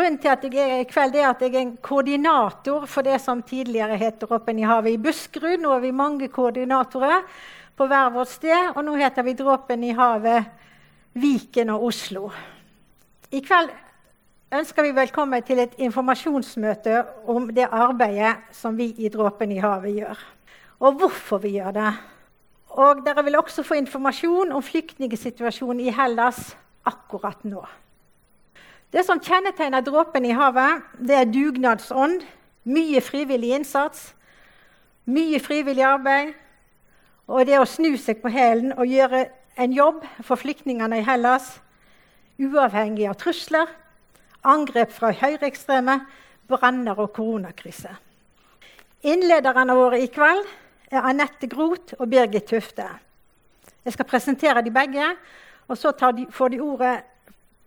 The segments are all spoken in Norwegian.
Grunnen til at jeg er i kveld, er at jeg er en koordinator for det som tidligere het Dråpen i havet i Buskerud. Nå er vi mange koordinatorer på hver vårt sted, og nå heter vi Dråpen i havet Viken og Oslo. I kveld ønsker vi velkommen til et informasjonsmøte om det arbeidet som vi i Dråpen i havet gjør. Og hvorfor vi gjør det. Og dere vil også få informasjon om flyktningsituasjonen i Hellas akkurat nå. Det som kjennetegner dråpen i havet, det er dugnadsånd, mye frivillig innsats, mye frivillig arbeid, og det å snu seg på hælen og gjøre en jobb for flyktningene i Hellas, uavhengig av trusler, angrep fra høyreekstreme, branner og koronakrise. Innlederne våre i kveld er Anette Groth og Birgit Tufte. Jeg skal presentere de begge, og så de, får de ordet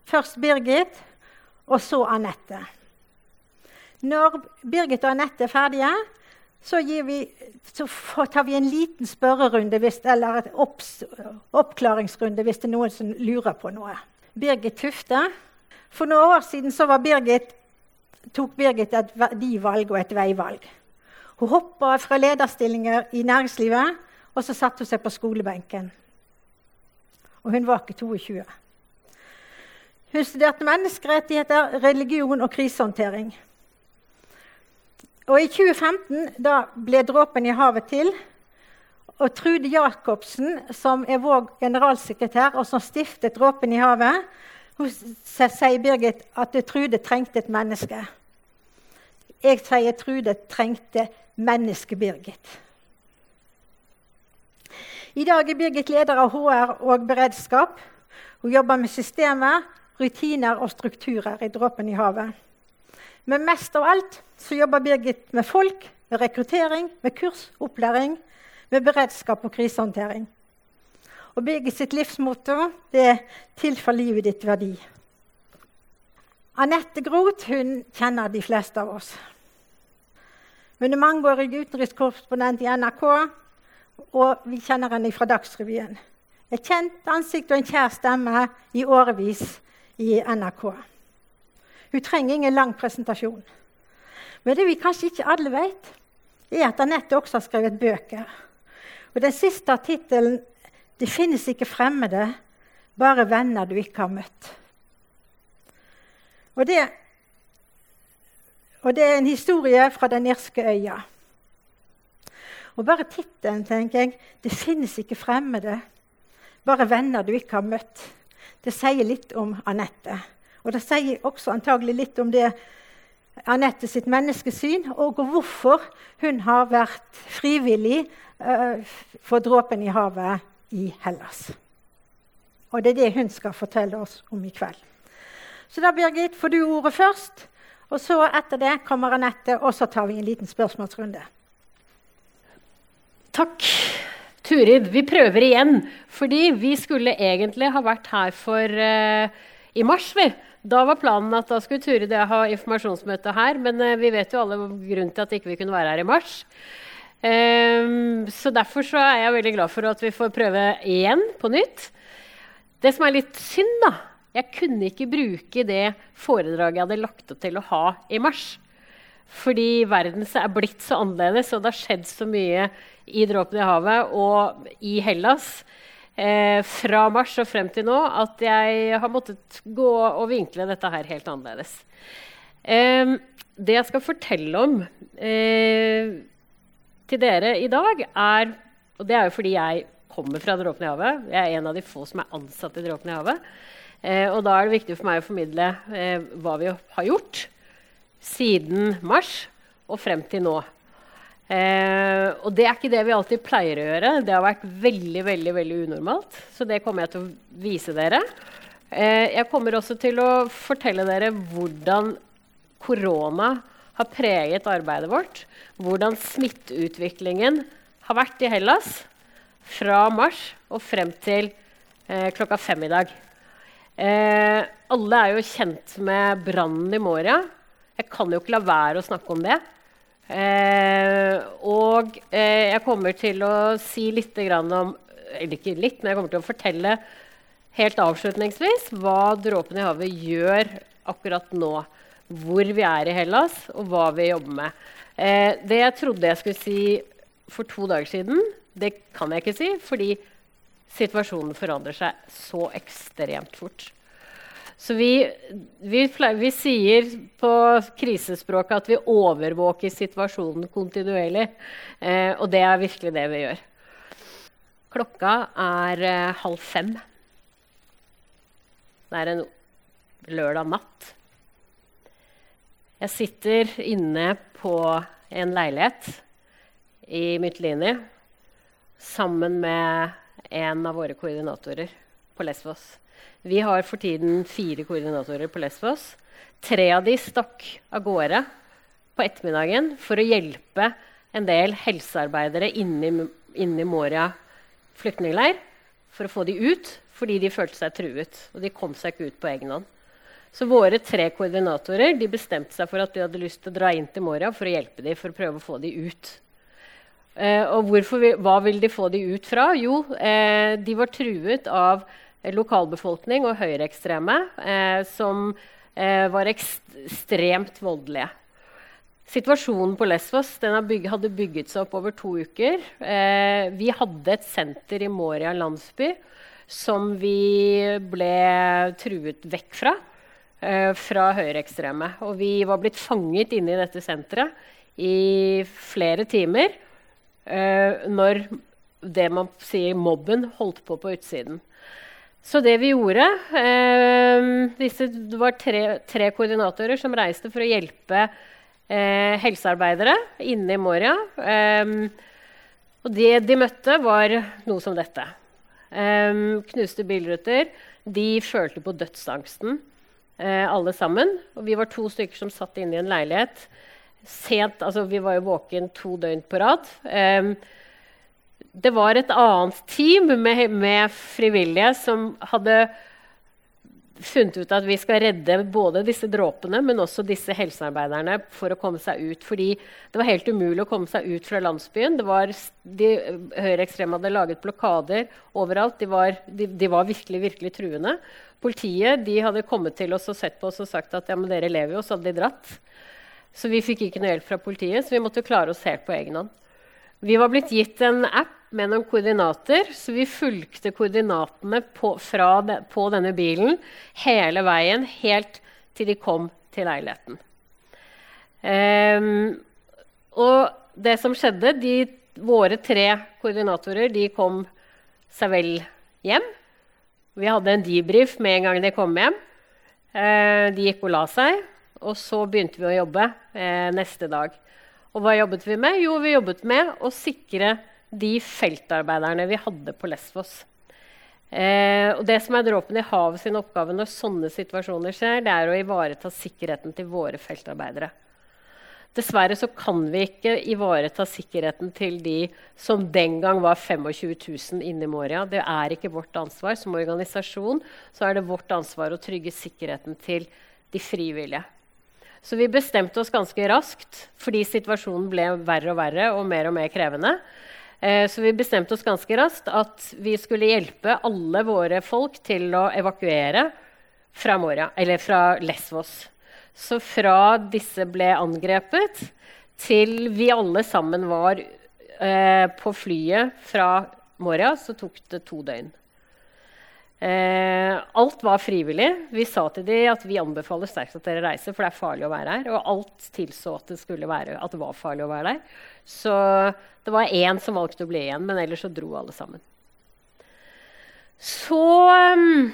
først Birgit, og så Anette. Når Birgit og Anette er ferdige, så, vi, så, tar vi en liten spørrerunde hvis, eller en opps, oppklaringsrunde hvis det er noen som lurer på noe. Birgit Tufte. For noen år siden Birgit, tok Birgit et verdivalg og et veivalg. Hun hoppa fra lederstillinger i næringslivet, og så satte hun seg på skolebenken. Og hun var ikke 22. Hun studerte menneskerettigheter, religion og krisehåndtering. Og I 2015 da ble dråpen i havet til. Og Trude Jacobsen, som er vår generalsekretær, og som stiftet Dråpen i havet, hun sier Birgit at Trude trengte et menneske. Jeg sier Trude trengte menneske-Birgit. I dag er Birgit leder av HR og beredskap. Hun jobber med systemer rutiner og strukturer i Dråpen i havet. Men mest av alt så jobber Birgit med folk, med rekruttering, med kurs, opplæring, med beredskap og krisehåndtering. Og Birgit sitt livsmotto det er 'Til for livet ditt verdi'. Anette Groth hun kjenner de fleste av oss. Hun er mangeårig utenrikskorrespondent i NRK, og vi kjenner henne fra Dagsrevyen. Et kjent ansikt og en kjær stemme i årevis i NRK. Hun trenger ingen lang presentasjon. Men det vi kanskje ikke alle vet, er at Anette også har skrevet bøker. Og Den siste tittelen 'Det finnes ikke fremmede, bare venner du ikke har møtt'. Og det, og det er en historie fra den irske øya. Og bare tittelen, tenker jeg, 'Det finnes ikke fremmede, bare venner du ikke har møtt', det sier litt om Anette. Og det sier også antagelig litt om det Anette sitt menneskesyn, og hvorfor hun har vært frivillig uh, for dråpen i havet i Hellas. Og det er det hun skal fortelle oss om i kveld. Så da, Birgit, får du ordet først. Og så etter det kommer Anette, og så tar vi en liten spørsmålsrunde. Takk. Turid, vi prøver igjen. Fordi vi skulle egentlig ha vært her for uh, i mars. vi. Da var planen at da skulle Turid og jeg ha informasjonsmøte her. Men uh, vi vet jo alle grunnen til at ikke vi ikke kunne være her i mars. Um, så derfor så er jeg veldig glad for at vi får prøve igjen på nytt. Det som er litt synd, da Jeg kunne ikke bruke det foredraget jeg hadde lagt opp til å ha i mars. Fordi verden er blitt så annerledes, og det har skjedd så mye i Dråpen i havet og i Hellas eh, fra mars og frem til nå at jeg har måttet gå og vinkle dette her helt annerledes. Eh, det jeg skal fortelle om eh, til dere i dag, er Og det er jo fordi jeg kommer fra Dråpen i havet. Jeg er en av de få som er ansatt i Dråpen i havet. Eh, og da er det viktig for meg å formidle eh, hva vi har gjort siden mars og frem til nå. Eh, og det er ikke det vi alltid pleier å gjøre. Det har vært veldig veldig, veldig unormalt. Så det kommer jeg til å vise dere. Eh, jeg kommer også til å fortelle dere hvordan korona har preget arbeidet vårt. Hvordan smitteutviklingen har vært i Hellas fra mars og frem til eh, klokka fem i dag. Eh, alle er jo kjent med brannen i Moria. Jeg kan jo ikke la være å snakke om det. Eh, og eh, jeg kommer til å si litt om Eller ikke litt, men jeg kommer til å fortelle helt avslutningsvis hva Dråpen i havet gjør akkurat nå. hvor vi er i Hellas, og hva vi jobber med. Eh, det jeg trodde jeg skulle si for to dager siden, det kan jeg ikke si, fordi situasjonen forandrer seg så ekstremt fort. Så vi, vi, vi sier på krisespråket at vi overvåker situasjonen kontinuerlig. Eh, og det er virkelig det vi gjør. Klokka er eh, halv fem. Det er en lørdag natt. Jeg sitter inne på en leilighet i Mytilini sammen med en av våre koordinatorer på Lesvos. Vi har for tiden fire koordinatorer på Lesvos. Tre av de stakk av gårde på ettermiddagen for å hjelpe en del helsearbeidere inne i Moria flyktningleir for å få de ut fordi de følte seg truet. Og de kom seg ikke ut på egen hånd. Så våre tre koordinatorer bestemte seg for at de hadde lyst til å dra inn til Moria for å hjelpe dem, for å prøve å få dem ut. Eh, og vi, hva vil de få dem ut fra? Jo, eh, de var truet av lokalbefolkning og høyreekstreme eh, som eh, var ekstremt voldelige. Situasjonen på Lesvos bygget, hadde bygget seg opp over to uker. Eh, vi hadde et senter i Moria landsby som vi ble truet vekk fra eh, fra høyreekstreme. Og vi var blitt fanget inne i dette senteret i flere timer eh, når det man sier mobben holdt på på utsiden. Så det vi gjorde eh, disse, Det var tre, tre, koordinatorer som reiste for å hjelpe eh, helsearbeidere inne i Moria. Eh, og det de møtte, var noe som dette. Eh, knuste bilruter. De følte på dødsangsten eh, alle sammen. Og vi var to stykker som satt inne i en leilighet. Sent, altså Vi var jo våken to døgn på rad. Eh, det var et annet team med, med frivillige som hadde funnet ut at vi skal redde både disse dråpene, men også disse helsearbeiderne for å komme seg ut. Fordi det var helt umulig å komme seg ut fra landsbyen. Det var, de Høyreekstreme hadde laget blokader overalt. De var, de, de var, virkelig, virkelig truende. Politiet hadde kommet til oss og sett på oss og sagt at ja, men dere lever jo, så hadde de dratt. Så vi fikk ikke noe hjelp fra politiet, så vi måtte klare oss helt på egen hånd. Vi var blitt gitt en app med noen koordinater, så vi fulgte koordinatene på, de, på denne bilen hele veien, helt til de kom til leiligheten. Um, og det som skjedde de, Våre tre koordinatorer de kom seg vel hjem. Vi hadde en debrief med en gang de kom hjem. Uh, de gikk og la seg, og så begynte vi å jobbe uh, neste dag. Og hva jobbet vi med? Jo, vi jobbet med å sikre de feltarbeiderne vi hadde på Lesvos. Eh, og det som er dråpen i havet sin oppgave når sånne situasjoner skjer, det er å ivareta sikkerheten til våre feltarbeidere. Dessverre så kan vi ikke ivareta sikkerheten til de som den gang var 25 000 inne i Moria. Det er ikke vårt ansvar. Som organisasjon så er det vårt ansvar å trygge sikkerheten til de frivillige. Så vi bestemte oss ganske raskt, fordi situasjonen ble verre og verre og mer og mer krevende. Eh, så vi bestemte oss ganske raskt at vi skulle hjelpe alle våre folk til å evakuere fra, Moria, fra Lesvos. Så fra disse ble angrepet, til vi alle sammen var eh, på flyet fra Moria, så tok det to døgn. Eh, alt var frivillig. Vi sa til dem at vi anbefaler sterkt at dere reiser, for det er farlig å være her. Og alt tilså at det, være, at det var farlig å være der. Så det var én som valgte å bli igjen, men ellers så dro alle sammen. Så um,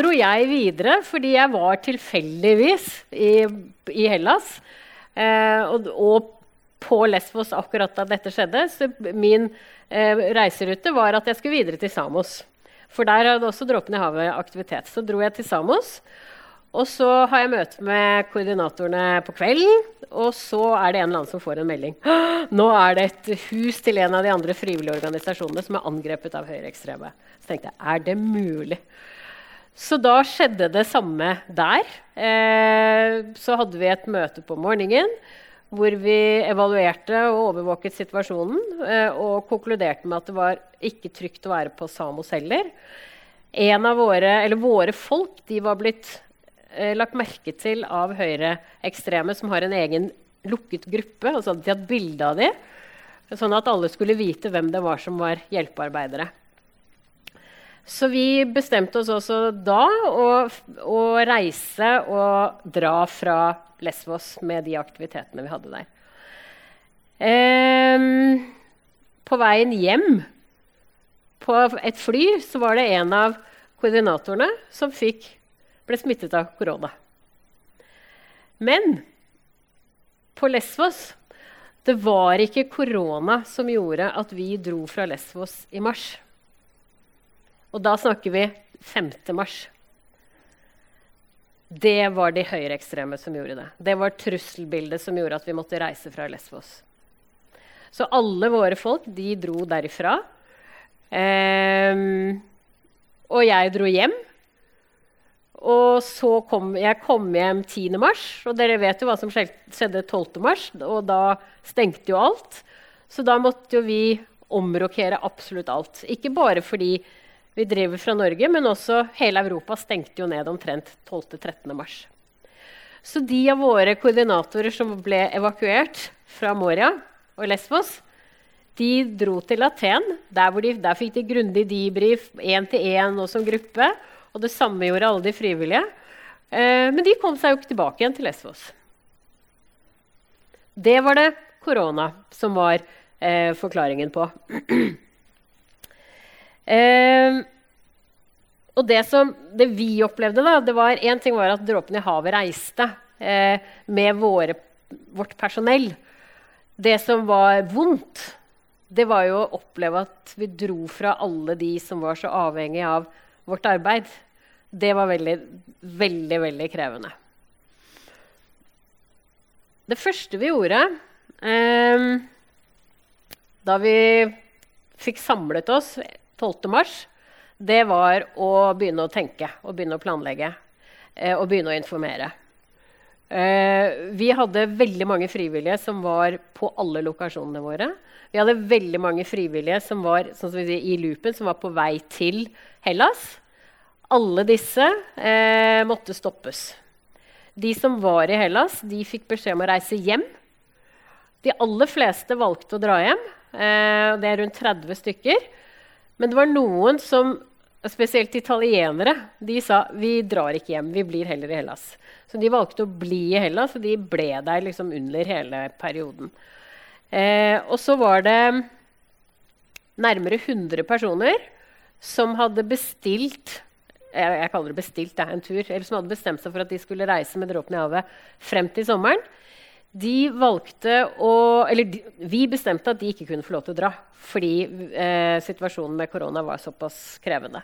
dro jeg videre fordi jeg var tilfeldigvis i, i Hellas. Eh, og, og, på Lesvos akkurat da dette skjedde. Så min eh, reiserute var at jeg skulle videre til Samos. For der hadde også Dråpen i havet aktivitet. Så dro jeg til Samos. Og så har jeg møte med koordinatorene på kvelden. Og så er det en eller annen som får en melding. Nå er det et hus til en av de andre frivillige organisasjonene som er angrepet av høyreekstreme. Så tenkte jeg er det mulig? Så da skjedde det samme der. Eh, så hadde vi et møte på morgenen hvor vi evaluerte og overvåket situasjonen eh, og konkluderte med at det var ikke trygt å være på Samos heller. En av våre, eller våre folk de var blitt eh, lagt merke til av høyreekstreme som har en egen lukket gruppe. og så hadde de hatt bilde av dem, sånn at alle skulle vite hvem det var som var hjelpearbeidere. Så vi bestemte oss også da å, å reise og dra fra Lesvos med de aktivitetene vi hadde der. Um, på veien hjem på et fly så var det en av koordinatorene som fikk, ble smittet av korona. Men på Lesvos det var ikke korona som gjorde at vi dro fra Lesvos i mars. Og da snakker vi 5. mars. Det var de høyreekstreme som gjorde det. Det var trusselbildet som gjorde at vi måtte reise fra Lesvos. Så alle våre folk de dro derifra. Um, og jeg dro hjem. Og så kom jeg kom hjem 10. mars, og dere vet jo hva som skjedde 12. mars. Og da stengte jo alt. Så da måtte jo vi omrokere absolutt alt. Ikke bare fordi vi driver fra Norge, men også hele Europa stengte jo ned omtrent 12.-13. mars. Så de av våre koordinatorer som ble evakuert fra Moria og Lesvos, de dro til Aten. Der, de, der fikk de grundig debrief én til én og som gruppe. Og det samme gjorde alle de frivillige. Eh, men de kom seg jo ikke tilbake igjen til Lesvos. Det var det korona som var eh, forklaringen på. Eh, og det, som, det vi opplevde, da, det var én ting var at dråpen i havet reiste eh, med våre, vårt personell. Det som var vondt, det var jo å oppleve at vi dro fra alle de som var så avhengige av vårt arbeid. Det var veldig, veldig, veldig krevende. Det første vi gjorde eh, da vi fikk samlet oss 12. mars, det var å begynne å tenke og begynne å planlegge eh, og begynne å informere. Eh, vi hadde veldig mange frivillige som var på alle lokasjonene våre. Vi hadde veldig mange frivillige som var sånn som sier, i loopen, som var på vei til Hellas. Alle disse eh, måtte stoppes. De som var i Hellas, de fikk beskjed om å reise hjem. De aller fleste valgte å dra hjem. Eh, det er rundt 30 stykker. Men det var noen som, spesielt italienere, de sa vi drar ikke hjem, vi blir heller i Hellas. Så de valgte å bli i Hellas, og de ble der liksom under hele perioden. Eh, og så var det nærmere 100 personer som hadde bestilt jeg, jeg kaller det bestilt, det er en tur, eller som hadde bestemt seg for at de skulle reise med dråpen i havet frem til sommeren. De valgte å Eller de, vi bestemte at de ikke kunne få lov til å dra fordi eh, situasjonen med korona var såpass krevende.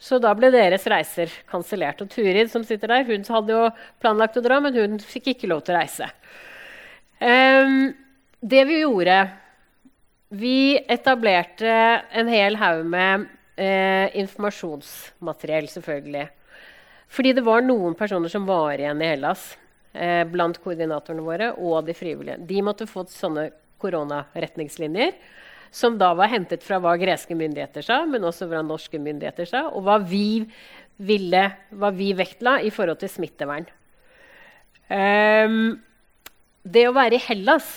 Så da ble deres reiser kansellert. Og Turid som sitter der, hun hadde jo planlagt å dra, men hun fikk ikke lov til å reise. Um, det vi gjorde Vi etablerte en hel haug med eh, informasjonsmateriell, selvfølgelig. Fordi det var noen personer som var igjen i Hellas eh, blant koordinatorene våre og de frivillige. De måtte få sånne koronaretningslinjer som da var hentet fra hva greske myndigheter sa, men også fra norske myndigheter sa, og hva vi ville, hva vi vektla i forhold til smittevern. Um, det å være i Hellas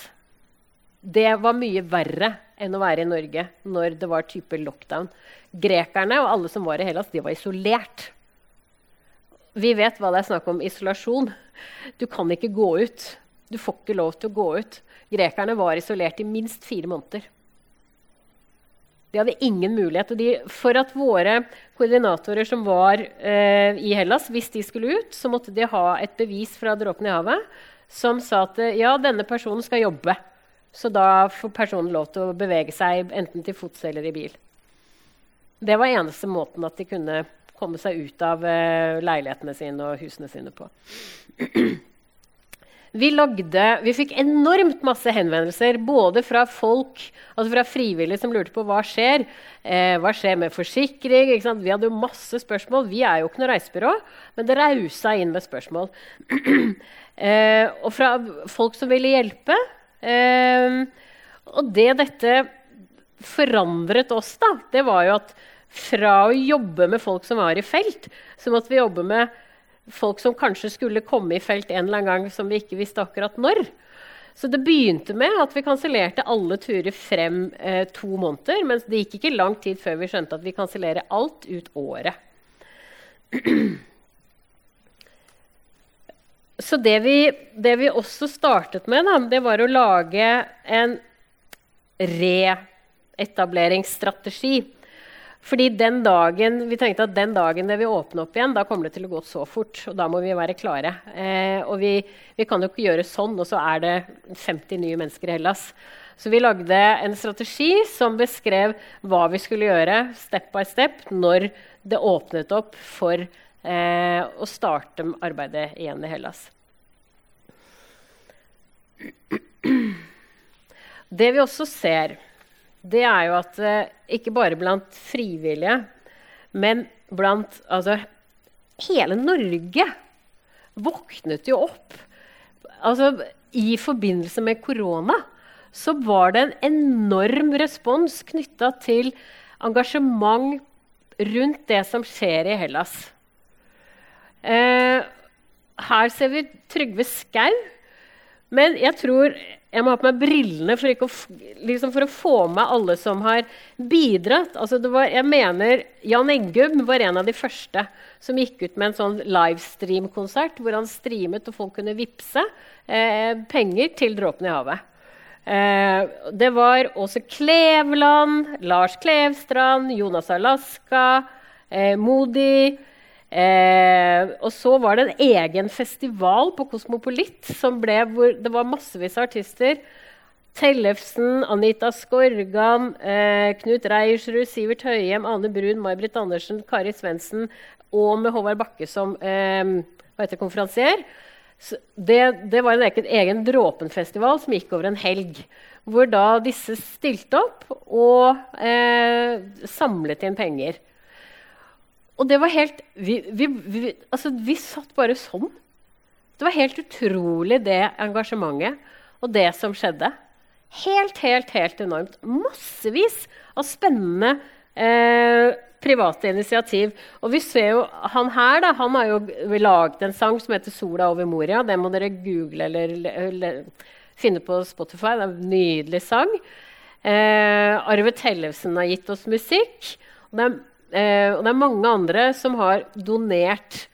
det var mye verre enn å være i Norge når det var type lockdown. Grekerne og alle som var i Hellas, de var isolert. Vi vet hva det er snakk om isolasjon. Du kan ikke gå ut. Du får ikke lov til å gå ut. Grekerne var isolert i minst fire måneder. De hadde ingen mulighet. De, for at våre koordinatorer som var eh, i Hellas, hvis de skulle ut, så måtte de ha et bevis fra dråpen i havet som sa at ja, denne personen skal jobbe. Så da får personen lov til å bevege seg enten til fots eller i bil. Det var eneste måten at de kunne komme seg ut av uh, leilighetene sine og husene sine på. Vi, lagde, vi fikk enormt masse henvendelser både fra folk, altså fra frivillige som lurte på hva skjer. Eh, hva skjer med forsikring? Vi hadde jo masse spørsmål. Vi er jo ikke noe reisebyrå, men det rausa inn med spørsmål. eh, og fra folk som ville hjelpe. Eh, og det dette forandret oss, da, det var jo at fra å jobbe med folk som var i felt, så måtte vi jobbe med folk som kanskje skulle komme i felt en eller annen gang som vi ikke visste akkurat når. Så det begynte med at vi kansellerte alle turer frem eh, to måneder. Men det gikk ikke lang tid før vi skjønte at vi kansellerer alt ut året. Så det vi, det vi, også startet med, da, det var å lage en reetableringsstrategi. Fordi den dagen, Vi tenkte at den dagen det vil åpne opp igjen, da kommer det til å gå så fort. og Da må vi være klare. Eh, og vi, vi, kan jo ikke gjøre sånn, og så er det 50 nye mennesker i Hellas. Så vi lagde en strategi som beskrev hva vi skulle gjøre step by step når det åpnet opp for eh, å starte arbeidet igjen i Hellas. Det vi også ser, det er jo at eh, ikke bare blant frivillige, men blant altså, Hele Norge våknet jo opp. Altså, I forbindelse med korona så var det en enorm respons knytta til engasjement rundt det som skjer i Hellas. Eh, her ser vi Trygve Skau. Men jeg tror jeg må ha på meg brillene for, å, liksom for, å, få med alle som har bidratt. Altså var, jeg mener Jan Eggum var en av de første som gikk ut med en sånn livestream-konsert hvor han streamet og folk kunne vippse eh, penger til Dråpen i havet. Eh, det var Åse Kleveland, Lars Klevstrand, Jonas Alaska, eh, Modi Eh, og så var det en egen festival på Kosmopolit ble, hvor det var massevis av artister. Tellefsen, Anita Skorgan, eh, Knut Reiersrud, Sivert Høyem, Ane Brun, May-Britt Andersen, Kari Svendsen og med Håvard Bakke som eh, konferansier. Det, det, var en egen, egen Dråpen-festival som gikk over en helg. Hvor da disse stilte opp og eh, samlet inn penger. Og det var helt vi, vi, vi, altså, vi satt bare sånn. Det var helt utrolig, det engasjementet og det som skjedde. Helt, helt, helt enormt. Massevis av spennende eh, private initiativ. Og vi ser jo Han her da, han har jo laget en sang som heter 'Sola over Moria'. Den må dere google eller, eller finne på Spotify. Det er en nydelig sang. Eh, Arve Tellefsen har gitt oss musikk. Det er Eh, og det er mange andre som har donert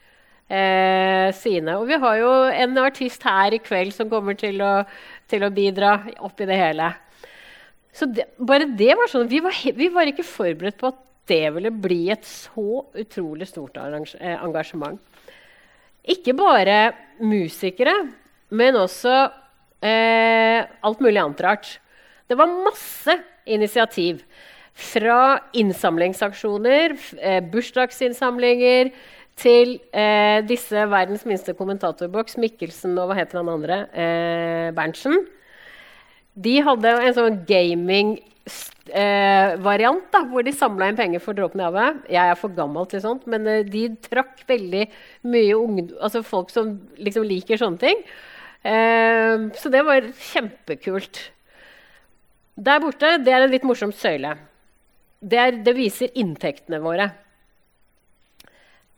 eh, sine. Og vi har jo en artist her i kveld som kommer til å, til å bidra oppi det hele. Så det, bare det var sånn vi var, vi var, ikke forberedt på at det ville bli et så utrolig stort eh, engasjement. Ikke bare musikere, men også eh, alt mulig annet rart. Det var masse initiativ. Fra innsamlingsaksjoner, eh, bursdagsinnsamlinger, til eh, disse verdens minste kommentatorboks, Mikkelsen og hva heter han andre? Eh, Berntsen. De hadde en sånn gaming-variant eh, hvor de samla inn penger for Dråpen i havet. Jeg er for gammel til sånt, men eh, de trakk veldig mye unge, altså folk som liksom liker sånne ting. Eh, så det var kjempekult. Der borte det er en litt morsom søyle det, er, det viser inntektene våre.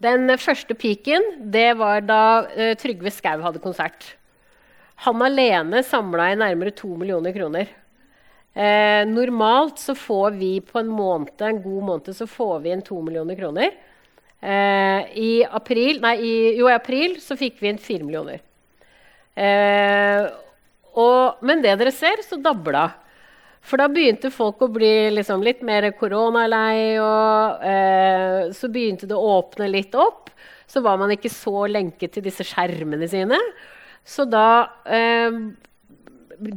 Den første piken det var da uh, Trygve Skau hadde konsert. Han alene samla inn nærmere to millioner kroner. Eh, normalt så får vi på en måned, en god måned så får vi inn to millioner kroner. Eh, i, april, nei, i, jo, i april så fikk vi inn fire millioner. Eh, og, men det dere ser, så dabla. For da begynte folk å bli liksom litt mer koronalei, og eh, så begynte det å åpne litt opp. Så var man ikke så lenket til disse skjermene sine. Så da eh,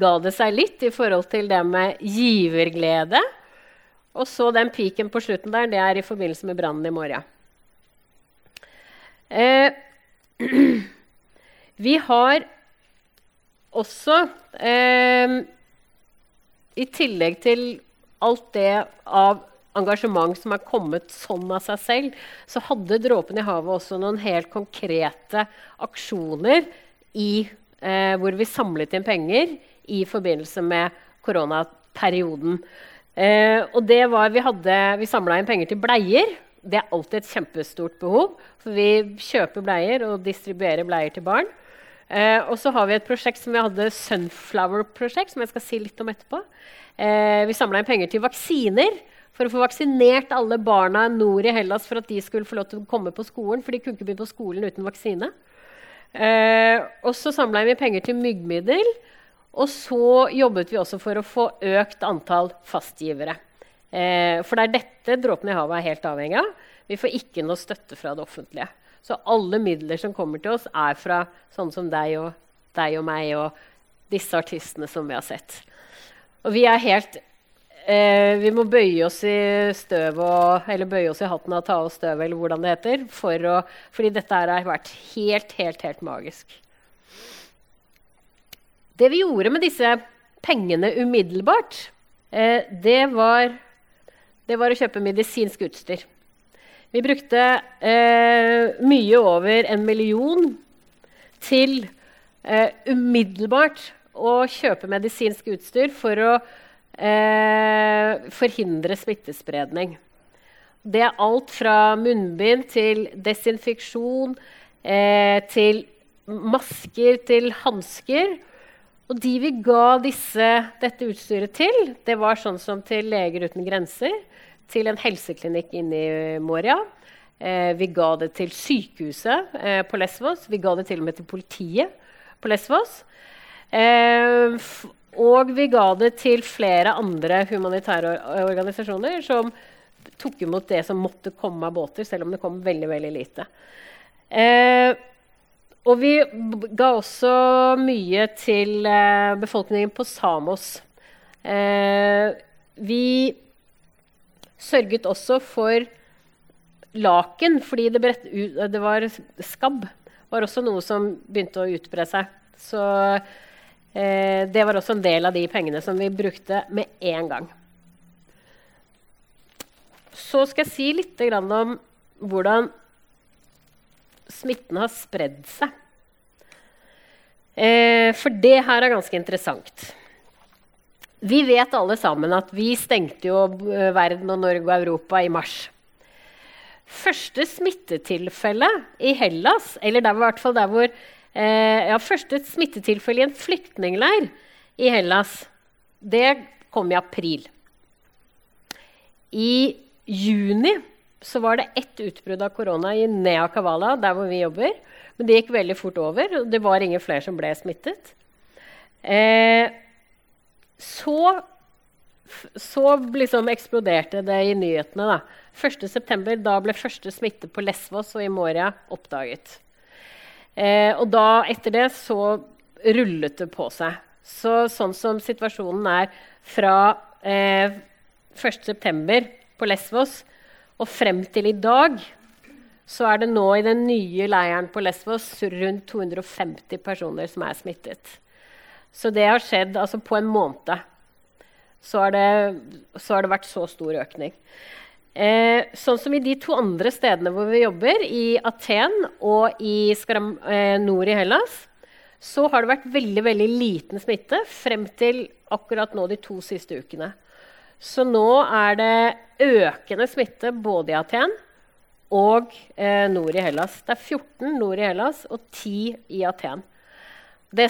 ga det seg litt i forhold til det med giverglede. Og så den piken på slutten der, det er i forbindelse med brannen i morgen. Eh, vi har også eh, i tillegg til alt det av engasjement som er kommet sånn av seg selv, så hadde Dråpen i havet også noen helt konkrete aksjoner i, eh, hvor vi samlet inn penger i forbindelse med koronaperioden. Eh, og det var, Vi, hadde, vi samla inn penger til bleier. det er alltid et kjempestort behov. For vi kjøper bleier og distribuerer bleier til barn. Eh, og så har vi et prosjekt som vi hadde Sunflower-prosjekt, som jeg skal si litt om etterpå. Eh, vi samla inn penger til vaksiner for å få vaksinert alle barna nord i Hellas for at de skulle få lov til å komme på skolen, for de kunne ikke begynne på skolen uten vaksine. Eh, og så samla vi penger til myggmiddel. Og så jobbet vi også for å få økt antall fastgivere. Eh, for det er dette Dråpen i havet er helt avhengig av. Vi får ikke noe støtte fra det offentlige. Så alle midler som kommer til oss, er fra sånne som deg og, deg og meg og disse artistene som vi har sett. Og vi er helt eh, Vi må bøye oss i støvet Eller bøye oss i hatten og ta av støvet, eller hvordan det heter. For å, fordi dette har vært helt, helt, helt magisk. Det vi gjorde med disse pengene umiddelbart, eh, det, var, det, var, å kjøpe medisinsk utstyr. Vi brukte eh, mye over en million til eh, umiddelbart å kjøpe medisinsk utstyr for å eh, forhindre smittespredning. Det er alt fra munnbind til desinfeksjon, eh, til masker, til hansker. Og de vi ga disse, dette utstyret til, det var sånn som til Leger uten grenser, til en helseklinikk inne i Moria. Eh, vi ga det til sykehuset eh, på Lesvos. Vi ga det til og med til politiet på Lesvos. Eh, og vi ga det til flere andre humanitære organisasjoner som tok imot det som måtte komme av båter, selv om det kom veldig, veldig lite. Eh, og vi ga også mye til eh, befolkningen på Samos. Eh, vi sørget også for laken, fordi det, brett, det, var skabb. var også noe som begynte å utbre seg. Så eh, det var også en del av de pengene som vi brukte med en gang. Så skal jeg si litt om hvordan smitten har spredd seg. Eh, for det her er ganske interessant. Vi vet alle sammen at vi stengte jo eh, verden og Norge og Europa i mars. Første smittetilfelle i Hellas, eller der, hvert fall der hvor eh, ja, Første smittetilfelle i en flyktningleir i Hellas, det kom i april. I juni så var det ett utbrudd av korona i Nea Kavala, der hvor vi jobber. Men det gikk veldig fort over. og Det var ingen flere som ble smittet. Eh, så så liksom eksploderte det i nyhetene. da. 1.9. Da ble første smitte på Lesvos og i Moria oppdaget. Eh, og da, etter det, så rullet det på seg. Så sånn som situasjonen er fra eh, 1.9. på Lesvos, og frem til i dag så er det nå i den nye leiren på Lesvos rundt 250 personer som er smittet. Så det har skjedd altså på en måned. Så har det, så har det vært så stor økning. Eh, sånn som i de to andre stedene hvor vi jobber, i Aten og i Skaram, eh, nord i Hellas, så har det vært veldig veldig liten smitte frem til akkurat nå de to siste ukene. Så nå er det økende smitte både i Aten og eh, nord i Hellas. Det er 14 nord i Hellas og 10 i Aten.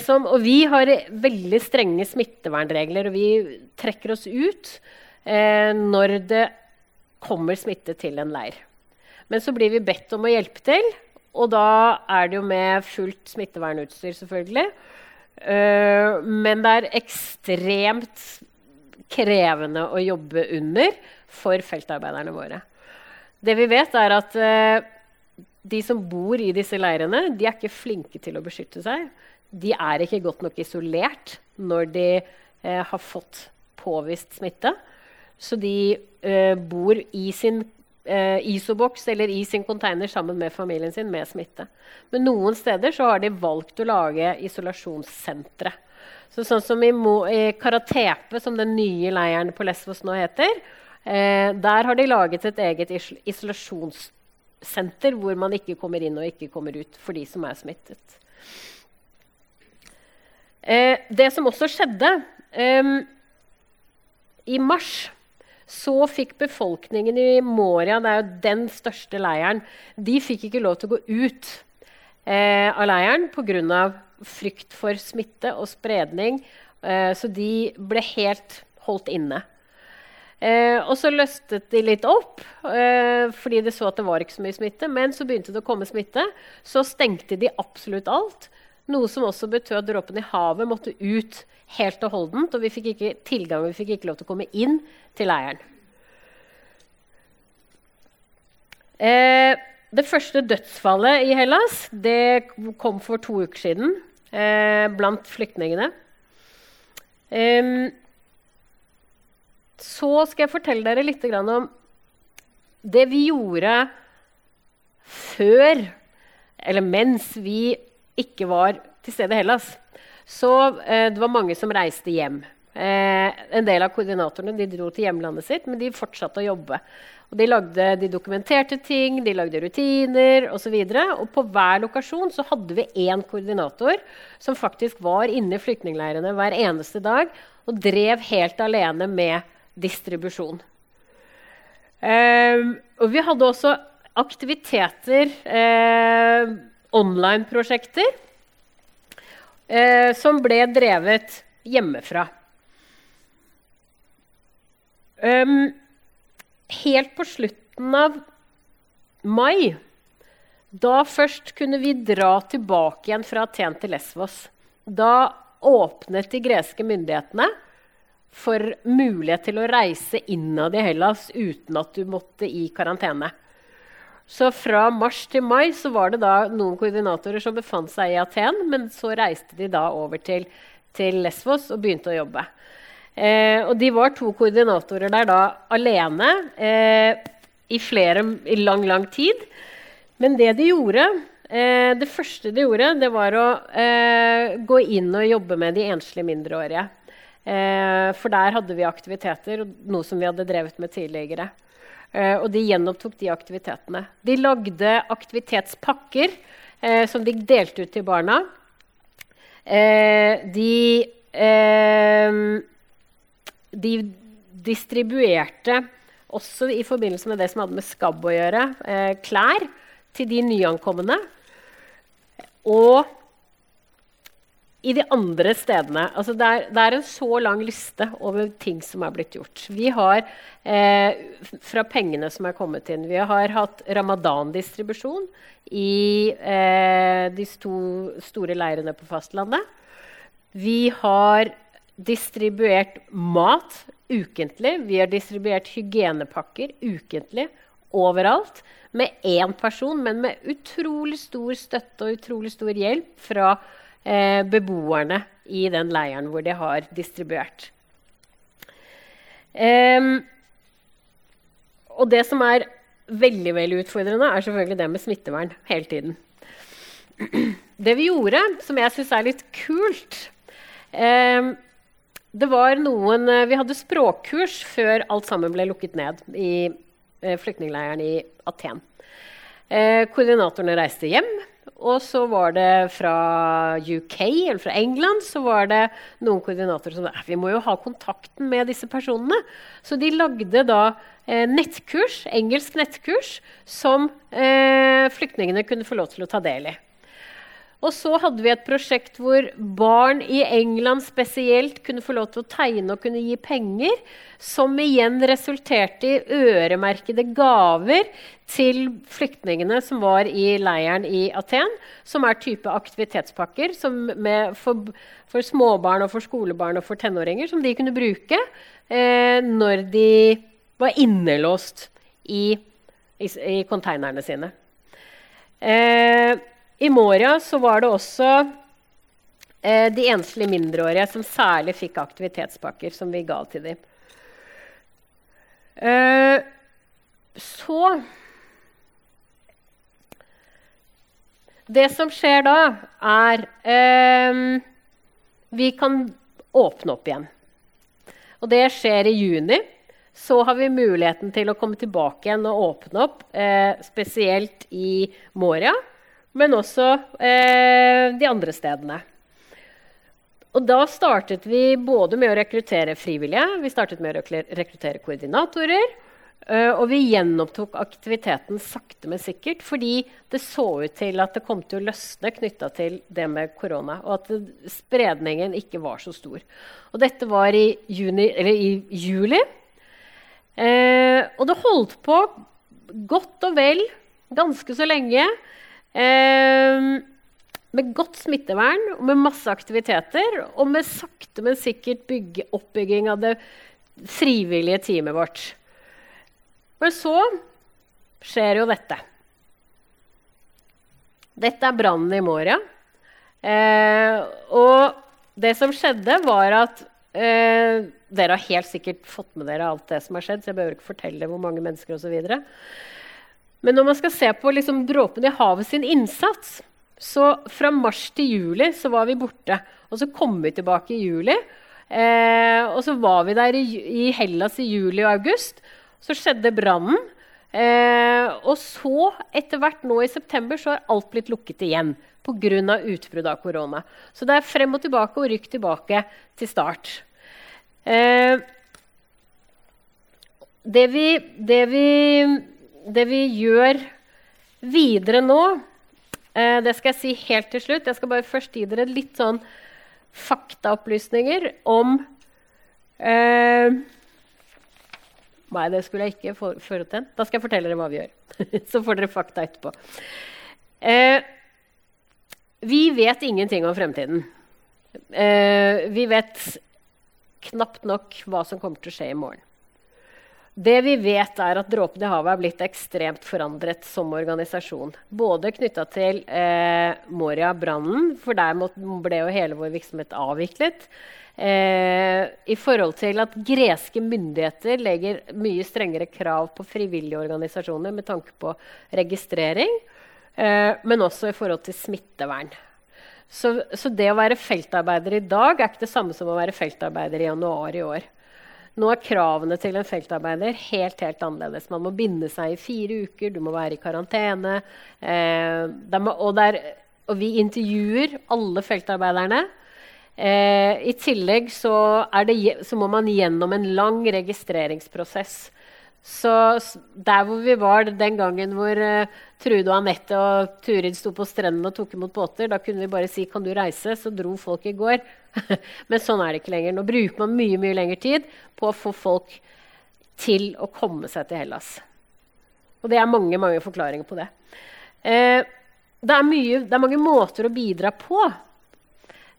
Som, og vi har veldig strenge smittevernregler, og vi trekker oss ut eh, når det kommer smitte til en leir. Men så blir vi bedt om å hjelpe til, og da er det jo med fullt smittevernutstyr, selvfølgelig. Eh, men det er ekstremt krevende å jobbe under for feltarbeiderne våre. Det vi vet, er at eh, de som bor i disse leirene, de er ikke flinke til å beskytte seg. De er ikke godt nok isolert når de eh, har fått påvist smitte. Så de eh, bor i sin isoboks eller i sin container sammen med familien sin med smitte. Men noen steder har de valgt å lage isolasjonssentre. Så sånn som i, Mo, i Karatepe, som den nye leiren på Lesvos nå heter, eh, der har de laget et eget isol isolasjonssenter hvor man ikke kommer inn og ikke kommer ut for de som er smittet. Eh, det som også skjedde eh, I mars så fikk befolkningen i Moria, det er jo den største leiren, de fikk ikke lov til å gå ut eh, av leiren pga. frykt for smitte og spredning. Eh, så de ble helt holdt inne. Eh, og så løstet de litt opp, eh, fordi de så at det var ikke så mye smitte. Men så begynte det å komme smitte. Så stengte de absolutt alt. Noe som også betød at dråpen i havet måtte ut helt og holdent. Og vi fikk ikke tilgang, vi fikk ikke lov til å komme inn til leiren. Eh, det første dødsfallet i Hellas det kom for to uker siden eh, blant flyktningene. Eh, så skal jeg fortelle dere litt om det vi gjorde før, eller mens vi ikke var til stede i Hellas. Så eh, det var mange som reiste hjem. Eh, en del av koordinatorene de dro til hjemlandet sitt, men de fortsatte å jobbe. Og de, lagde, de dokumenterte ting, de lagde rutiner osv. Og, så og på hver lokasjon så hadde vi én koordinator som faktisk var inne i flyktningleirene hver eneste dag og drev helt alene med distribusjon. Eh, og vi hadde også aktiviteter eh, online-prosjekter eh, som ble drevet hjemmefra. Um, helt på slutten av mai Da først kunne vi dra tilbake igjen fra Aten til Lesvos. Da åpnet de greske myndighetene for mulighet til å reise innad i Hellas uten at du måtte i karantene. Så fra mars til mai så var det da noen koordinatorer som befant seg i Aten, men så reiste de da over til, til Lesvos og begynte å jobbe. Eh, og de var to koordinatorer der da alene eh, i, flere, i lang, lang tid. Men det de gjorde, eh, det første de gjorde, det var å eh, gå inn og jobbe med de enslige mindreårige. Eh, for der hadde vi aktiviteter, noe som vi hadde drevet med tidligere. Eh, og de gjenopptok de aktivitetene. De lagde aktivitetspakker eh, som de delte ut til barna. Eh, de, eh, de distribuerte også i forbindelse med det som hadde med skabb å gjøre, eh, klær til de nyankomne. Og i de andre stedene. Altså det, er, det, er, en så lang liste over ting som er blitt gjort. Vi har eh, fra pengene som er kommet inn. Vi har hatt ramadan-distribusjon i eh, de sto, store leirene på fastlandet. Vi har distribuert mat ukentlig. Vi har distribuert hygienepakker ukentlig overalt. Med én person, men med utrolig stor støtte og utrolig stor hjelp fra eh, beboerne i den leiren hvor de har distribuert. Um, og det som er veldig veldig utfordrende, er selvfølgelig det med smittevern hele tiden. Det vi gjorde, som jeg syns er litt kult um, det var noen, eh, Vi hadde språkkurs før alt sammen ble lukket ned i eh, flyktningleiren i Aten. Eh, koordinatorene reiste hjem. Og så var det fra UK eller fra England så var det noen koordinatorer som sa vi må jo ha kontakten med disse personene. Så de lagde da eh, nettkurs, engelsk nettkurs som eh, flyktningene kunne få lov til å ta del i. Og så hadde vi et prosjekt hvor barn i England spesielt kunne få lov til å tegne og kunne gi penger, som igjen resulterte i øremerkede gaver til flyktningene som var i leiren i Aten, som er type aktivitetspakker for, for, småbarn og for skolebarn og for tenåringer, som de kunne bruke eh, når de var innelåst i, i, i konteinerne sine. Eh, i Moria så var det også eh, de enslige mindreårige som særlig fikk aktivitetspakker som vi ga til dem. Eh, så Det som skjer da, er eh, Vi kan åpne opp igjen. Og det skjer i juni. Så har vi muligheten til å komme tilbake igjen og åpne opp, eh, spesielt i Moria men også eh, de andre stedene. Og da startet vi både med å rekruttere frivillige, vi startet med å rekruttere koordinatorer. Uh, og vi gjenopptok aktiviteten sakte, men sikkert fordi det så ut til at det kom til å løsne knytta til det med korona, og at spredningen ikke var så stor. Og dette var i, juni, i juli. Uh, og det holdt på godt og vel ganske så lenge. Uh, med godt smittevern med masse aktiviteter. Og med sakte, men sikkert bygge, oppbygging av det frivillige teamet vårt. Men så skjer jo dette. Dette er brannen i Moria. Eh, og det som skjedde, var at eh, Dere har helt sikkert fått med dere alt det som har skjedd, så jeg behøver ikke fortelle hvor mange mennesker osv. Men når man skal se på liksom, dråpen i havet sin innsats, så fra mars til juli så var vi borte. Og så kom vi tilbake i juli. Eh, og så var vi der i, i, Hellas i juli og august. Så skjedde brannen. Eh, og så, etter hvert nå i september, så har alt blitt lukket igjen pga. utbrudd av korona. Så det er frem og tilbake og rykk tilbake til start. Eh, det, vi, det, vi, det vi gjør videre nå Eh, det skal jeg si helt til slutt. Jeg skal bare først gi dere litt sånn faktaopplysninger om eh, Nei, det skulle jeg ikke føre til. Da skal jeg fortelle dere hva vi gjør. Så får dere fakta etterpå. Eh, vi vet ingenting om fremtiden. Eh, vi vet knapt nok hva som kommer til å skje i morgen. Det vi vet, er at Dråpen i havet er blitt ekstremt forandret som organisasjon. Både knytta til eh, Moria-brannen, for der ble jo hele vår virksomhet avviklet. Eh, I forhold til at greske myndigheter legger mye strengere krav på frivillige organisasjoner med tanke på registrering, eh, men også i forhold til smittevern. Så, så det å være feltarbeider i dag er ikke det samme som å være feltarbeider i januar i år. Nå er kravene til en feltarbeider helt helt annerledes. Man må binde seg i fire uker, du må være i karantene. Eh, må, og, der, og, vi intervjuer alle feltarbeiderne. Eh, I tillegg så, det, så, må man gjennom en lang registreringsprosess. Så der hvor vi var den gangen hvor uh, Trude og Anette og Turid sto på strendene og tok imot båter, da kunne vi bare si 'Kan du reise?' Så dro folk i går. Men sånn er det ikke lenger. Nå bruker man mye mye lengre tid på å få folk til å komme seg til Hellas. Og det er mange, mange forklaringer på det. Eh, det, er mye, det, er mange måter å bidra på.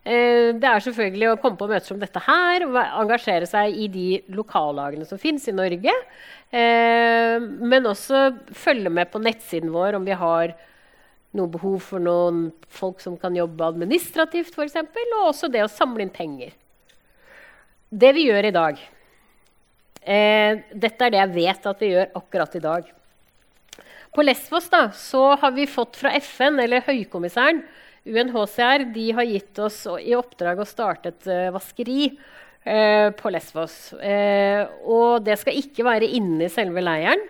Eh, det er selvfølgelig å komme på møter som dette her, engasjere seg i de lokallagene som fins i Norge. Eh, men også følge med på nettsiden vår om vi har noe behov for noen folk som kan jobbe administrativt, f.eks., og også det å samle inn penger. Det vi gjør i dag eh, Dette er det jeg vet at vi gjør akkurat i dag. På Lesvos da, så har vi fått fra FN, eller Høykommissæren, UNHCR, de har gitt oss i oppdrag å starte et uh, vaskeri uh, på Lesvos. Uh, og det skal ikke være inne i selve leiren,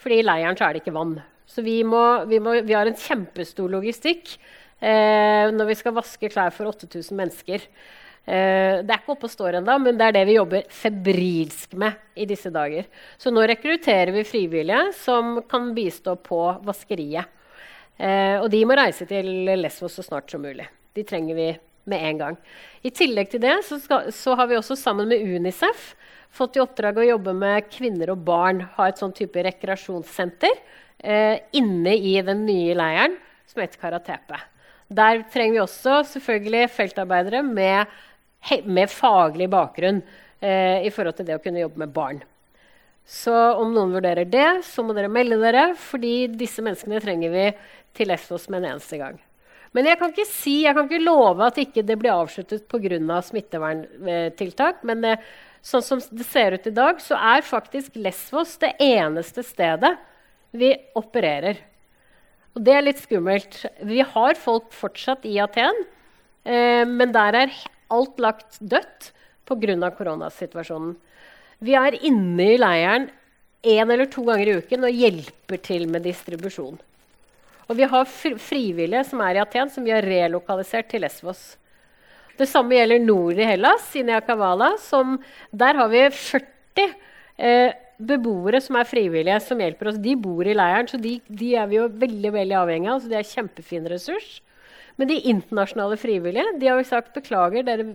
fordi i leiren så er det ikke vann. Så vi, må, vi, må, vi har en kjempestor logistikk eh, når vi skal vaske klær for 8000 mennesker. Eh, det er ikke oppe og står ennå, men det er det vi jobber febrilsk med i disse dager. Så nå rekrutterer vi frivillige som kan bistå på vaskeriet. Eh, og de må reise til Lesvos så snart som mulig. De trenger vi med en gang. I tillegg til det så, skal, så har vi også sammen med Unicef fått i oppdrag å jobbe med kvinner og barn. Ha et sånn type rekreasjonssenter eh, inne i den nye leiren som heter Karatepe. Der trenger vi også selvfølgelig feltarbeidere med, med faglig bakgrunn eh, i forhold til det å kunne jobbe med barn. Så om noen vurderer det, så må dere melde dere, fordi disse menneskene trenger vi til Lesvos med en eneste gang. Men jeg kan ikke si, jeg kan ikke love at ikke det blir avsluttet pga. smitteverntiltak. Men det, sånn som det ser ut i dag, så er faktisk Lesvos det eneste stedet vi opererer. Og det er litt skummelt. Vi har folk fortsatt i Aten, eh, men der er alt lagt dødt pga. koronasituasjonen. Vi er inne i leiren én eller to ganger i uken og hjelper til med distribusjon. Og vi har frivillige som er i Aten, som vi har relokalisert til Lesvos. Det samme gjelder nord i Hellas, Sinia Kavala. Der har vi 40 eh, beboere som er frivillige, som hjelper oss. De bor i leiren, så de, de er vi jo veldig veldig avhengig av. så De er kjempefin ressurs. Men de internasjonale frivillige de har jo sagt beklager, dere,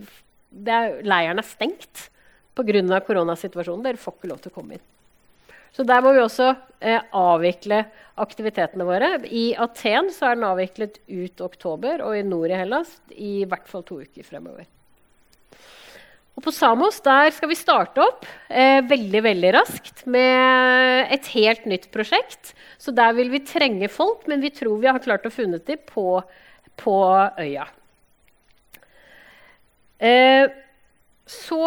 er, leiren er stengt pga. koronasituasjonen. Dere får ikke lov til å komme inn. Så der må vi også eh, avvikle aktivitetene våre. I Aten så er den avviklet ut oktober, og i nord i Hellas i hvert fall to uker fremover. Og på Samos der skal vi starte opp eh, veldig veldig raskt med et helt nytt prosjekt. Så der vil vi trenge folk, men vi tror vi har klart å funnet dem på, på øya. Eh, så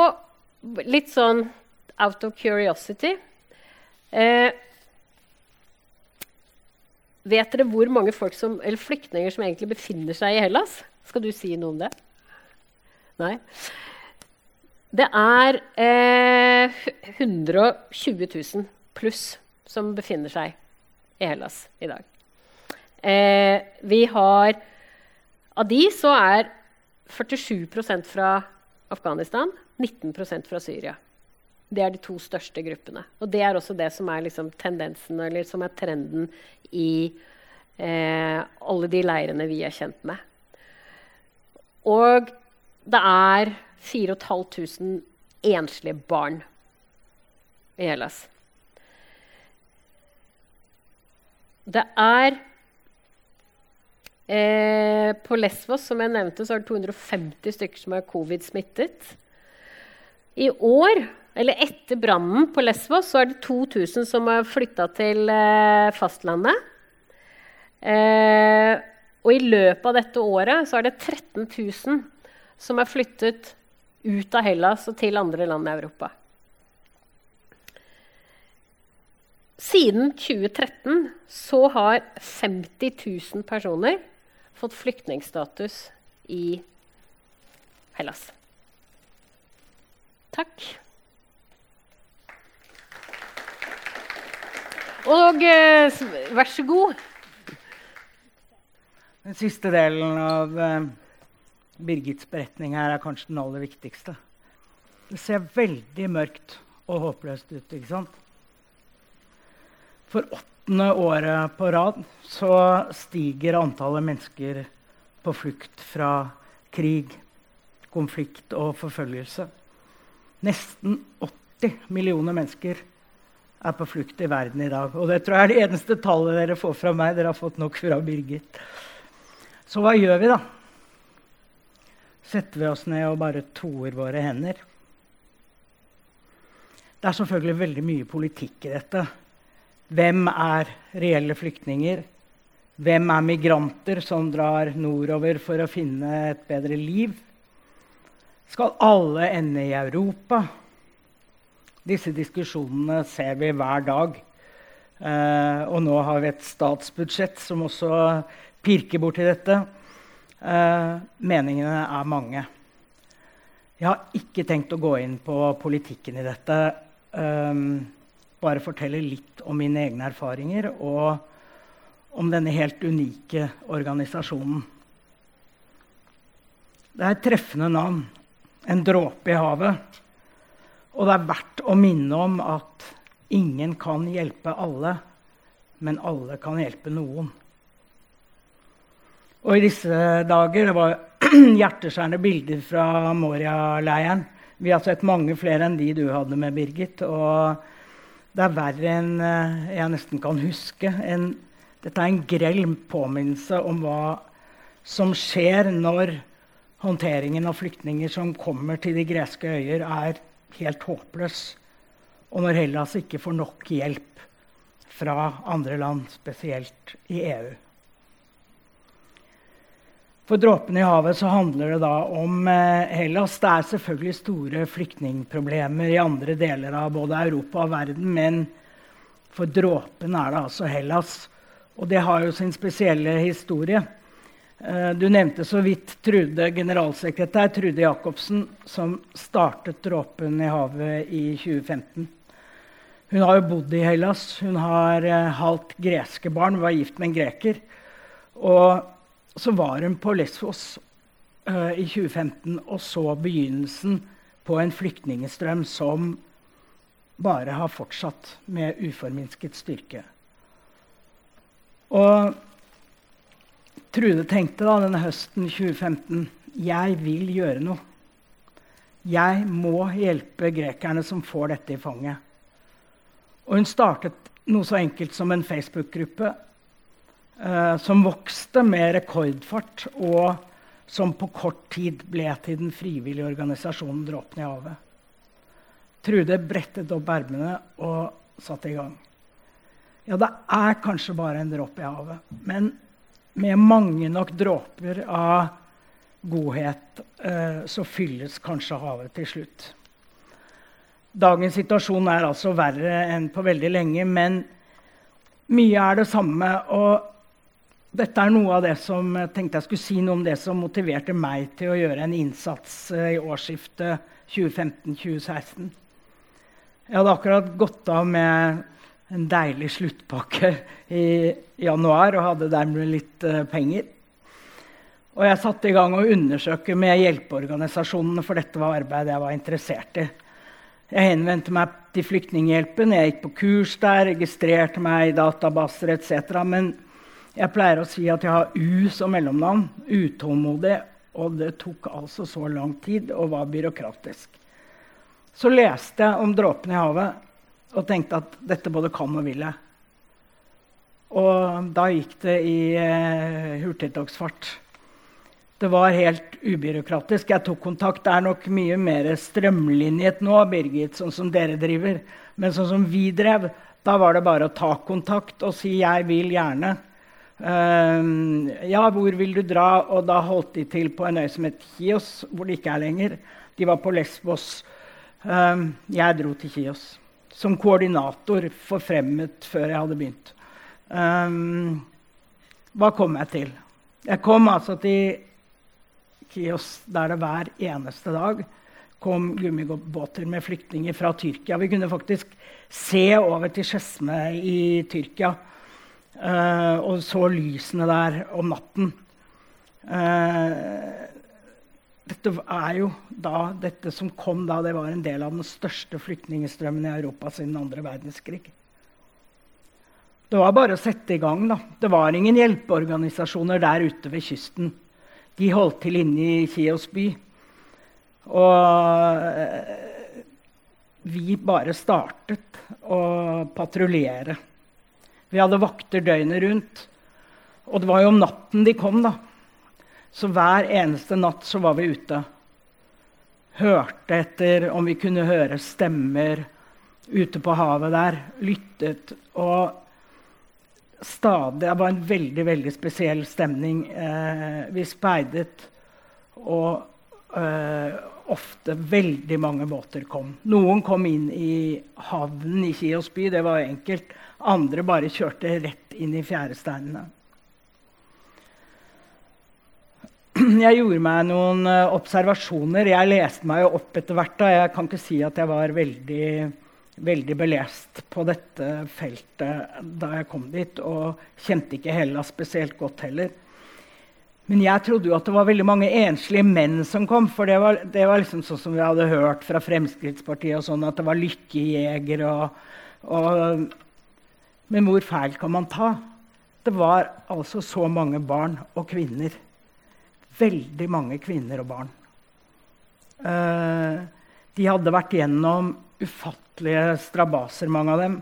litt sånn out of curiosity Eh, vet dere hvor mange som, flyktninger som egentlig befinner seg i Hellas? Skal du si noe om det? Nei? Det er eh, 120 000 pluss som befinner seg i Hellas i dag. Eh, vi har Av de så er 47% fra Afghanistan, 19% fra Syria. Det er de to største gruppene. Og det er også det som er liksom tendensen, eller som er trenden i eh, alle de leirene vi er kjent med. Og det er 4500 enslige barn i Hellas. Det er eh, På Lesvos som jeg nevnte, så er det 250 stykker som er covid-smittet. I år eller etter brannen på Lesvos så er det 2000 som har flytta til eh, fastlandet. Eh, og i løpet av dette året så er det 13 000 som er flyttet ut av Hellas og til andre land i Europa. Siden 2013 så har 50 000 personer fått flyktningstatus i Hellas. Takk. Og eh, vær så god. Den siste delen av eh, Birgits beretning her er kanskje den aller viktigste. Det ser veldig mørkt og håpløst ut, ikke sant? For åttende året på rad så stiger antallet mennesker på flukt fra krig, konflikt og forfølgelse. Nesten 80 millioner mennesker er på flukt i verden i dag. Og det tror jeg er det eneste tallet dere får fra meg. Dere har fått nok fra Birgit. Så hva gjør vi, da? Setter vi oss ned og bare toer våre hender? Det er selvfølgelig veldig mye politikk i dette. Hvem er reelle flyktninger? Hvem er migranter som drar nordover for å finne et bedre liv? Skal alle ende i Europa? Disse diskusjonene ser vi hver dag. Eh, og nå har vi et statsbudsjett som også pirker borti dette. Eh, meningene er mange. Jeg har ikke tenkt å gå inn på politikken i dette. Eh, bare fortelle litt om mine egne erfaringer og om denne helt unike organisasjonen. Det er et treffende navn. En dråpe i havet. Og det er verdt å minne om at ingen kan hjelpe alle, men alle kan hjelpe noen. Og i disse dager Det var hjerteskjærende bilder fra Moria-leiren. Vi har sett mange flere enn de du hadde med, Birgit. Og det er verre enn eh, jeg nesten kan huske. En, dette er en grell påminnelse om hva som skjer når håndteringen av flyktninger som kommer til de greske øyer, er helt håpløs. Og når Hellas ikke får nok hjelp fra andre land, spesielt i EU. For dråpen i havet så handler det da om eh, Hellas. Det er selvfølgelig store flyktningproblemer i andre deler av både Europa og verden, men for dråpen er det altså Hellas. Og det har jo sin spesielle historie. Eh, du nevnte så vidt Trude, generalsekretær Trude Jacobsen, som startet Dråpen i havet i 2015. Hun har jo bodd i Hellas. Hun har uh, halvt greske barn, var gift med en greker. Og så var hun på Lesvos uh, i 2015 og så begynnelsen på en flyktningstrøm som bare har fortsatt med uforminsket styrke. Og Trude tenkte da denne høsten 2015 jeg vil gjøre noe. Jeg må hjelpe grekerne som får dette i fanget. Og hun startet noe så enkelt som en Facebook-gruppe eh, som vokste med rekordfart, og som på kort tid ble til den frivillige organisasjonen Dråpen i havet. Trude brettet opp ermene og satte i gang. Ja, det er kanskje bare en dråpe i havet, men med mange nok dråper av godhet eh, så fylles kanskje havet til slutt. Dagens situasjon er altså verre enn på veldig lenge, men mye er det samme. Og dette er noe av det som jeg tenkte jeg skulle si noe om det som motiverte meg til å gjøre en innsats eh, i årsskiftet 2015-2016. Jeg hadde akkurat gått av med en deilig sluttpakke i januar og hadde dermed litt uh, penger. Og jeg satte i gang å undersøke med hjelpeorganisasjonene, for dette var arbeidet jeg var interessert i. Jeg henvendte meg til Flyktninghjelpen, jeg gikk på kurs der, registrerte meg i databaser etc. Jeg pleier å si at jeg har U som mellomnavn. Utålmodig. Og det tok altså så lang tid og var byråkratisk. Så leste jeg om dråpen i havet og tenkte at dette både kan og vil jeg. Og da gikk det i eh, hurtigtogsfart. Det var helt ubyråkratisk. Jeg tok kontakt. Det er nok mye mer strømlinjet nå, Birgit, sånn som dere driver. Men sånn som vi drev, da var det bare å ta kontakt og si 'jeg vil gjerne'. Uh, ja, hvor vil du dra? Og da holdt de til på en øy som het Kios, hvor det ikke er lenger. De var på Lesbos. Ehm, jeg dro til Kios som koordinator, forfremmet før jeg hadde begynt. Um, hva kom jeg til? Jeg kom altså til Kios der det hver eneste dag kom gummibåter med flyktninger fra Tyrkia. Vi kunne faktisk se over til Skedsme i Tyrkia uh, og så lysene der om natten. Uh, dette er jo da, dette som kom da, det var en del av den største flyktningstrømmen i Europa siden andre verdenskrig. Det var bare å sette i gang. da. Det var ingen hjelpeorganisasjoner der ute ved kysten. De holdt til inne i Kios by. Og uh, vi bare startet å patruljere. Vi hadde vakter døgnet rundt. Og det var jo om natten de kom, da. Så hver eneste natt så var vi ute. Hørte etter om vi kunne høre stemmer ute på havet der. Lyttet. Og stadig Det var en veldig, veldig spesiell stemning. Eh, vi speidet, og eh, ofte veldig mange båter kom. Noen kom inn i havnen i Kios by, det var enkelt. Andre bare kjørte rett inn i fjæresteinene. jeg gjorde meg noen uh, observasjoner. Jeg leste meg opp etter hvert. Jeg kan ikke si at jeg var veldig, veldig belest på dette feltet da jeg kom dit. Og kjente ikke Hellas spesielt godt heller. Men jeg trodde jo at det var veldig mange enslige menn som kom. For det var, det var liksom sånn som vi hadde hørt fra Fremskrittspartiet, og sånn, at det var lykkejegere. Og, og, men hvor feil kan man ta? Det var altså så mange barn og kvinner veldig mange kvinner og barn. Uh, de hadde vært gjennom ufattelige strabaser, mange av dem.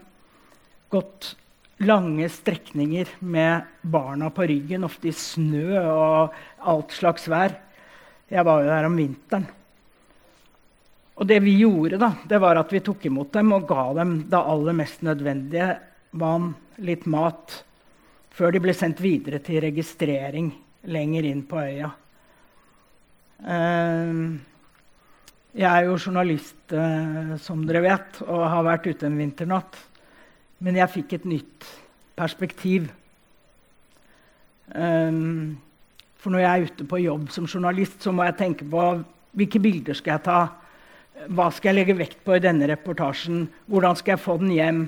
Gått lange strekninger med barna på ryggen, ofte i snø og alt slags vær. Jeg var jo der om vinteren. Og det vi gjorde, da, det var at vi tok imot dem og ga dem det aller mest nødvendige. Vann, litt mat. Før de ble sendt videre til registrering lenger inn på øya. Ehm, jeg er jo journalist, eh, som dere vet, og har vært ute en vinternatt. Men jeg fikk et nytt perspektiv. Um, for når jeg er ute på jobb som journalist, så må jeg tenke på hvilke bilder skal jeg ta. Hva skal jeg legge vekt på i denne reportasjen? Hvordan skal jeg få den hjem?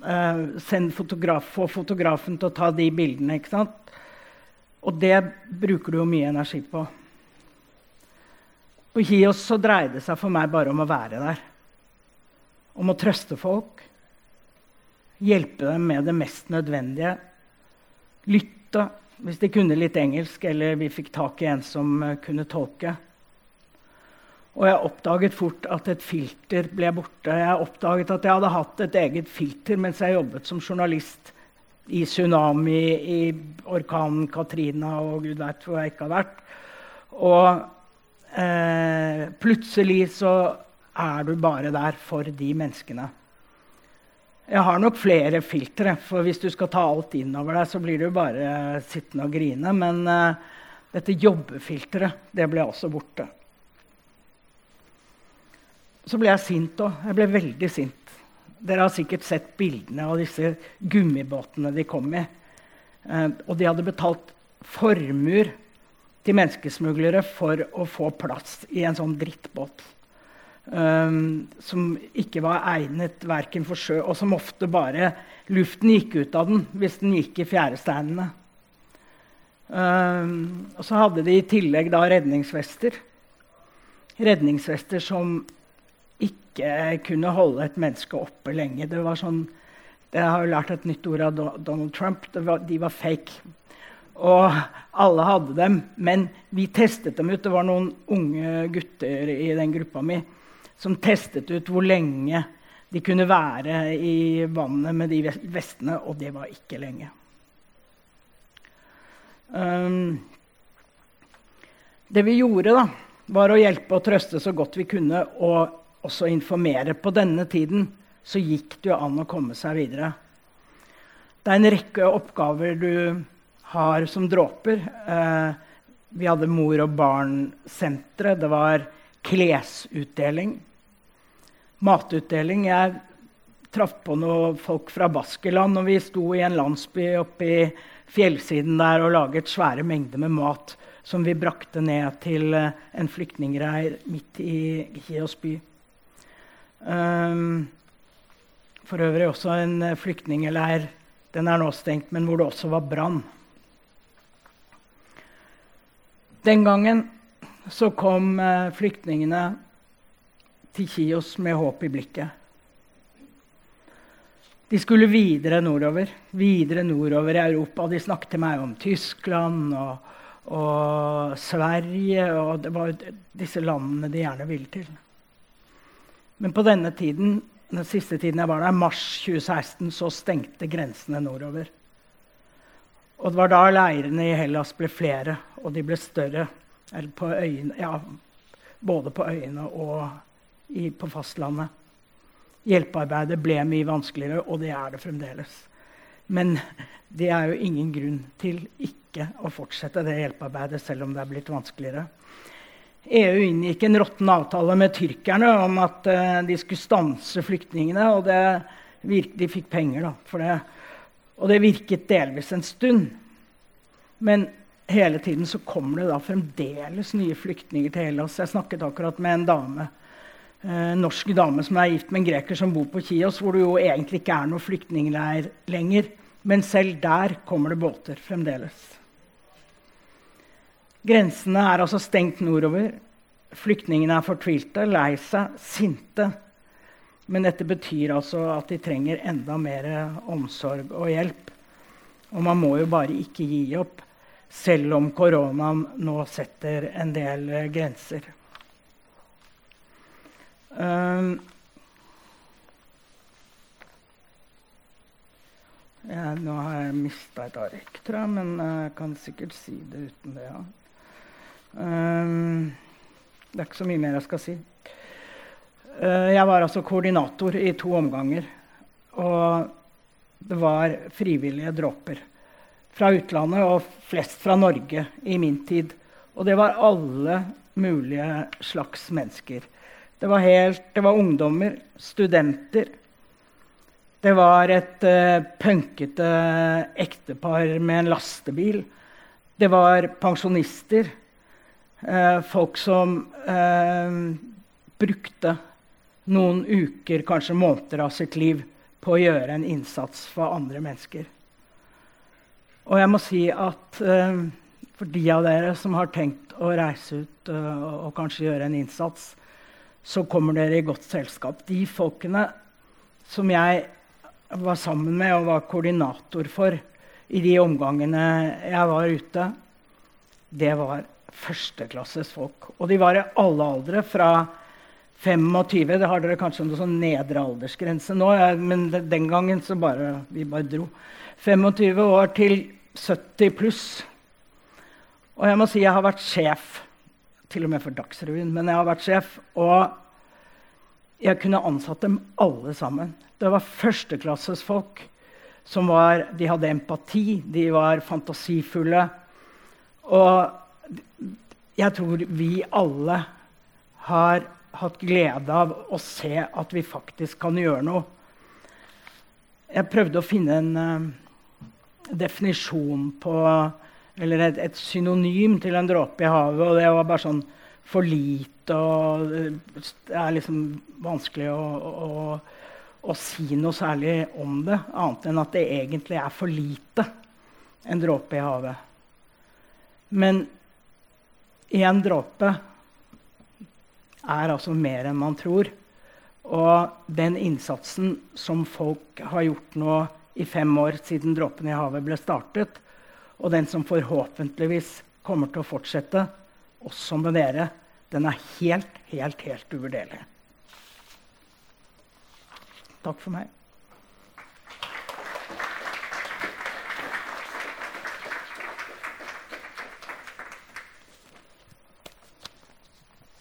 Uh, send fotograf, få fotografen til å ta de bildene. ikke sant? Og det bruker du jo mye energi på. På Kios så dreide det seg for meg bare om å være der. Om å trøste folk. Hjelpe dem med det mest nødvendige. Lytte hvis de kunne litt engelsk, eller vi fikk tak i en som eh, kunne tolke. Og jeg oppdaget fort at et filter ble borte. Jeg oppdaget at jeg hadde hatt et eget filter mens jeg jobbet som journalist i tsunami, i orkanen Katrina og gud veit hvor jeg ikke har vært. Og eh, plutselig så er du bare der for de menneskene. Jeg har nok flere filtre, for hvis du skal ta alt innover deg, så blir du bare sittende og grine. Men uh, dette jobbefilteret, det ble også borte. Så ble jeg sint òg. Jeg ble veldig sint. Dere har sikkert sett bildene av disse gummibåtene de kom i. Uh, og de hadde betalt formuer til menneskesmuglere for å få plass i en sånn drittbåt. Um, som ikke var egnet verken for sjø, og som ofte bare luften gikk ut av den hvis den gikk i fjæresteinene. Um, og så hadde de i tillegg da redningsvester. Redningsvester som ikke kunne holde et menneske oppe lenge. Det var sånn, Jeg har jo lært et nytt ord av Donald Trump. Var, de var fake. Og alle hadde dem. Men vi testet dem ut. Det var noen unge gutter i den gruppa mi som testet ut hvor lenge de kunne være i vannet med de vestene, og det var ikke lenge. Um, det vi gjorde, da, var å hjelpe og trøste så godt vi kunne, og også informere. På denne tiden så gikk det jo an å komme seg videre. Det er en rekke oppgaver du har som dråper. Uh, vi hadde mor og barn-senteret. Det var klesutdeling matutdeling. Jeg traff på noen folk fra Baskeland, og vi sto i en landsby oppe i fjellsiden der og laget svære mengder med mat som vi brakte ned til eh, en flyktningreir midt i Kios by. Um, for øvrig også en eh, flyktningleir. Den er nå stengt, men hvor det også var brann. Den gangen så kom eh, flyktningene til Kios med håp i blikket. De skulle videre nordover, videre nordover i Europa. De snakket til meg om Tyskland og, og Sverige. og Det var disse landene de gjerne ville til. Men på denne tiden, den siste tiden jeg var der, mars 2016, så stengte grensene nordover. Og det var da leirene i Hellas ble flere, og de ble større. På øyene, ja, både på øyene og i, på fastlandet. Hjelpearbeidet ble mye vanskeligere, og det er det fremdeles. Men det er jo ingen grunn til ikke å fortsette det hjelpearbeidet, selv om det er blitt vanskeligere. EU inngikk en råtten avtale med tyrkerne om at uh, de skulle stanse flyktningene. Og virket, de fikk penger da, for det. Og det virket delvis en stund. Men hele tiden så kommer det da fremdeles nye flyktninger til Hellas. Jeg snakket akkurat med en dame eh, norsk dame som er gift med en greker som bor på Kios, hvor det jo egentlig ikke er noe flyktningleir lenger. Men selv der kommer det båter fremdeles. Grensene er altså stengt nordover. Flyktningene er fortvilte, lei seg, sinte. Men dette betyr altså at de trenger enda mer omsorg og hjelp. Og man må jo bare ikke gi opp, selv om koronaen nå setter en del grenser. Um, ja, nå har jeg mista et ark, tror jeg, men jeg kan sikkert si det uten det. Ja. Um, det er ikke så mye mer jeg skal si. Uh, jeg var altså koordinator i to omganger. Og det var frivillige dråper fra utlandet, og flest fra Norge i min tid. Og det var alle mulige slags mennesker. Det var, helt, det var ungdommer, studenter. Det var et uh, punkete ektepar med en lastebil. Det var pensjonister. Uh, folk som uh, brukte noen uker, kanskje måneder av sitt liv på å gjøre en innsats for andre mennesker. Og jeg må si at For de av dere som har tenkt å reise ut uh, og kanskje gjøre en innsats, så kommer dere i godt selskap. De folkene som jeg var sammen med og var koordinator for i de omgangene jeg var ute, det var førsteklasses folk. Og de var i alle aldre. Fra 25 Det har dere kanskje en sånn nedre aldersgrense nå, men den gangen så bare vi bare dro. 25 år til 70 pluss. Og jeg må si jeg har vært sjef, til og med for Dagsrevyen, men jeg har vært sjef. Og jeg kunne ansatt dem alle sammen. Det var førsteklasses folk. Som var, de hadde empati, de var fantasifulle. Og jeg tror vi alle har hatt glede av å se at vi faktisk kan gjøre noe. Jeg prøvde å finne en uh, definisjon på Eller et, et, synonym til en dråpe i havet, og det var bare sånn for lite og Det er liksom vanskelig å, å å si noe særlig om det, annet enn at det egentlig er for lite. En dråpe i havet. Men én dråpe er altså mer enn man tror. Og den innsatsen som folk har gjort nå i fem år siden dråpen i havet ble startet, og den som forhåpentligvis kommer til å fortsette, også med dere, den er helt, helt, helt uvurderlig. Takk for meg.